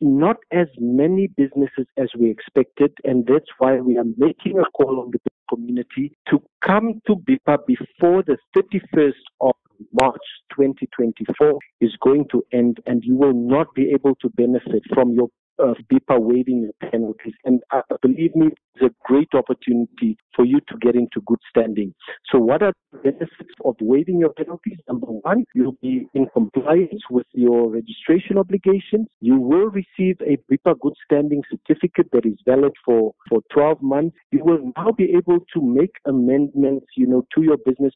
not as many businesses as we expected, and that's why we are making a call on the community to come to BIPA before the 31st of March 2024 is going to end, and you will not be able to benefit from your uh, BIPA waiving your penalties. And uh, believe me, it's a great opportunity for you to get into good standing. So what are benefits of waiving your penalties? Number one, you'll be in compliance with your registration obligations. You will receive a BIPA good standing certificate that is valid for, for 12 months. You will now be able to make amendments, you know, to your business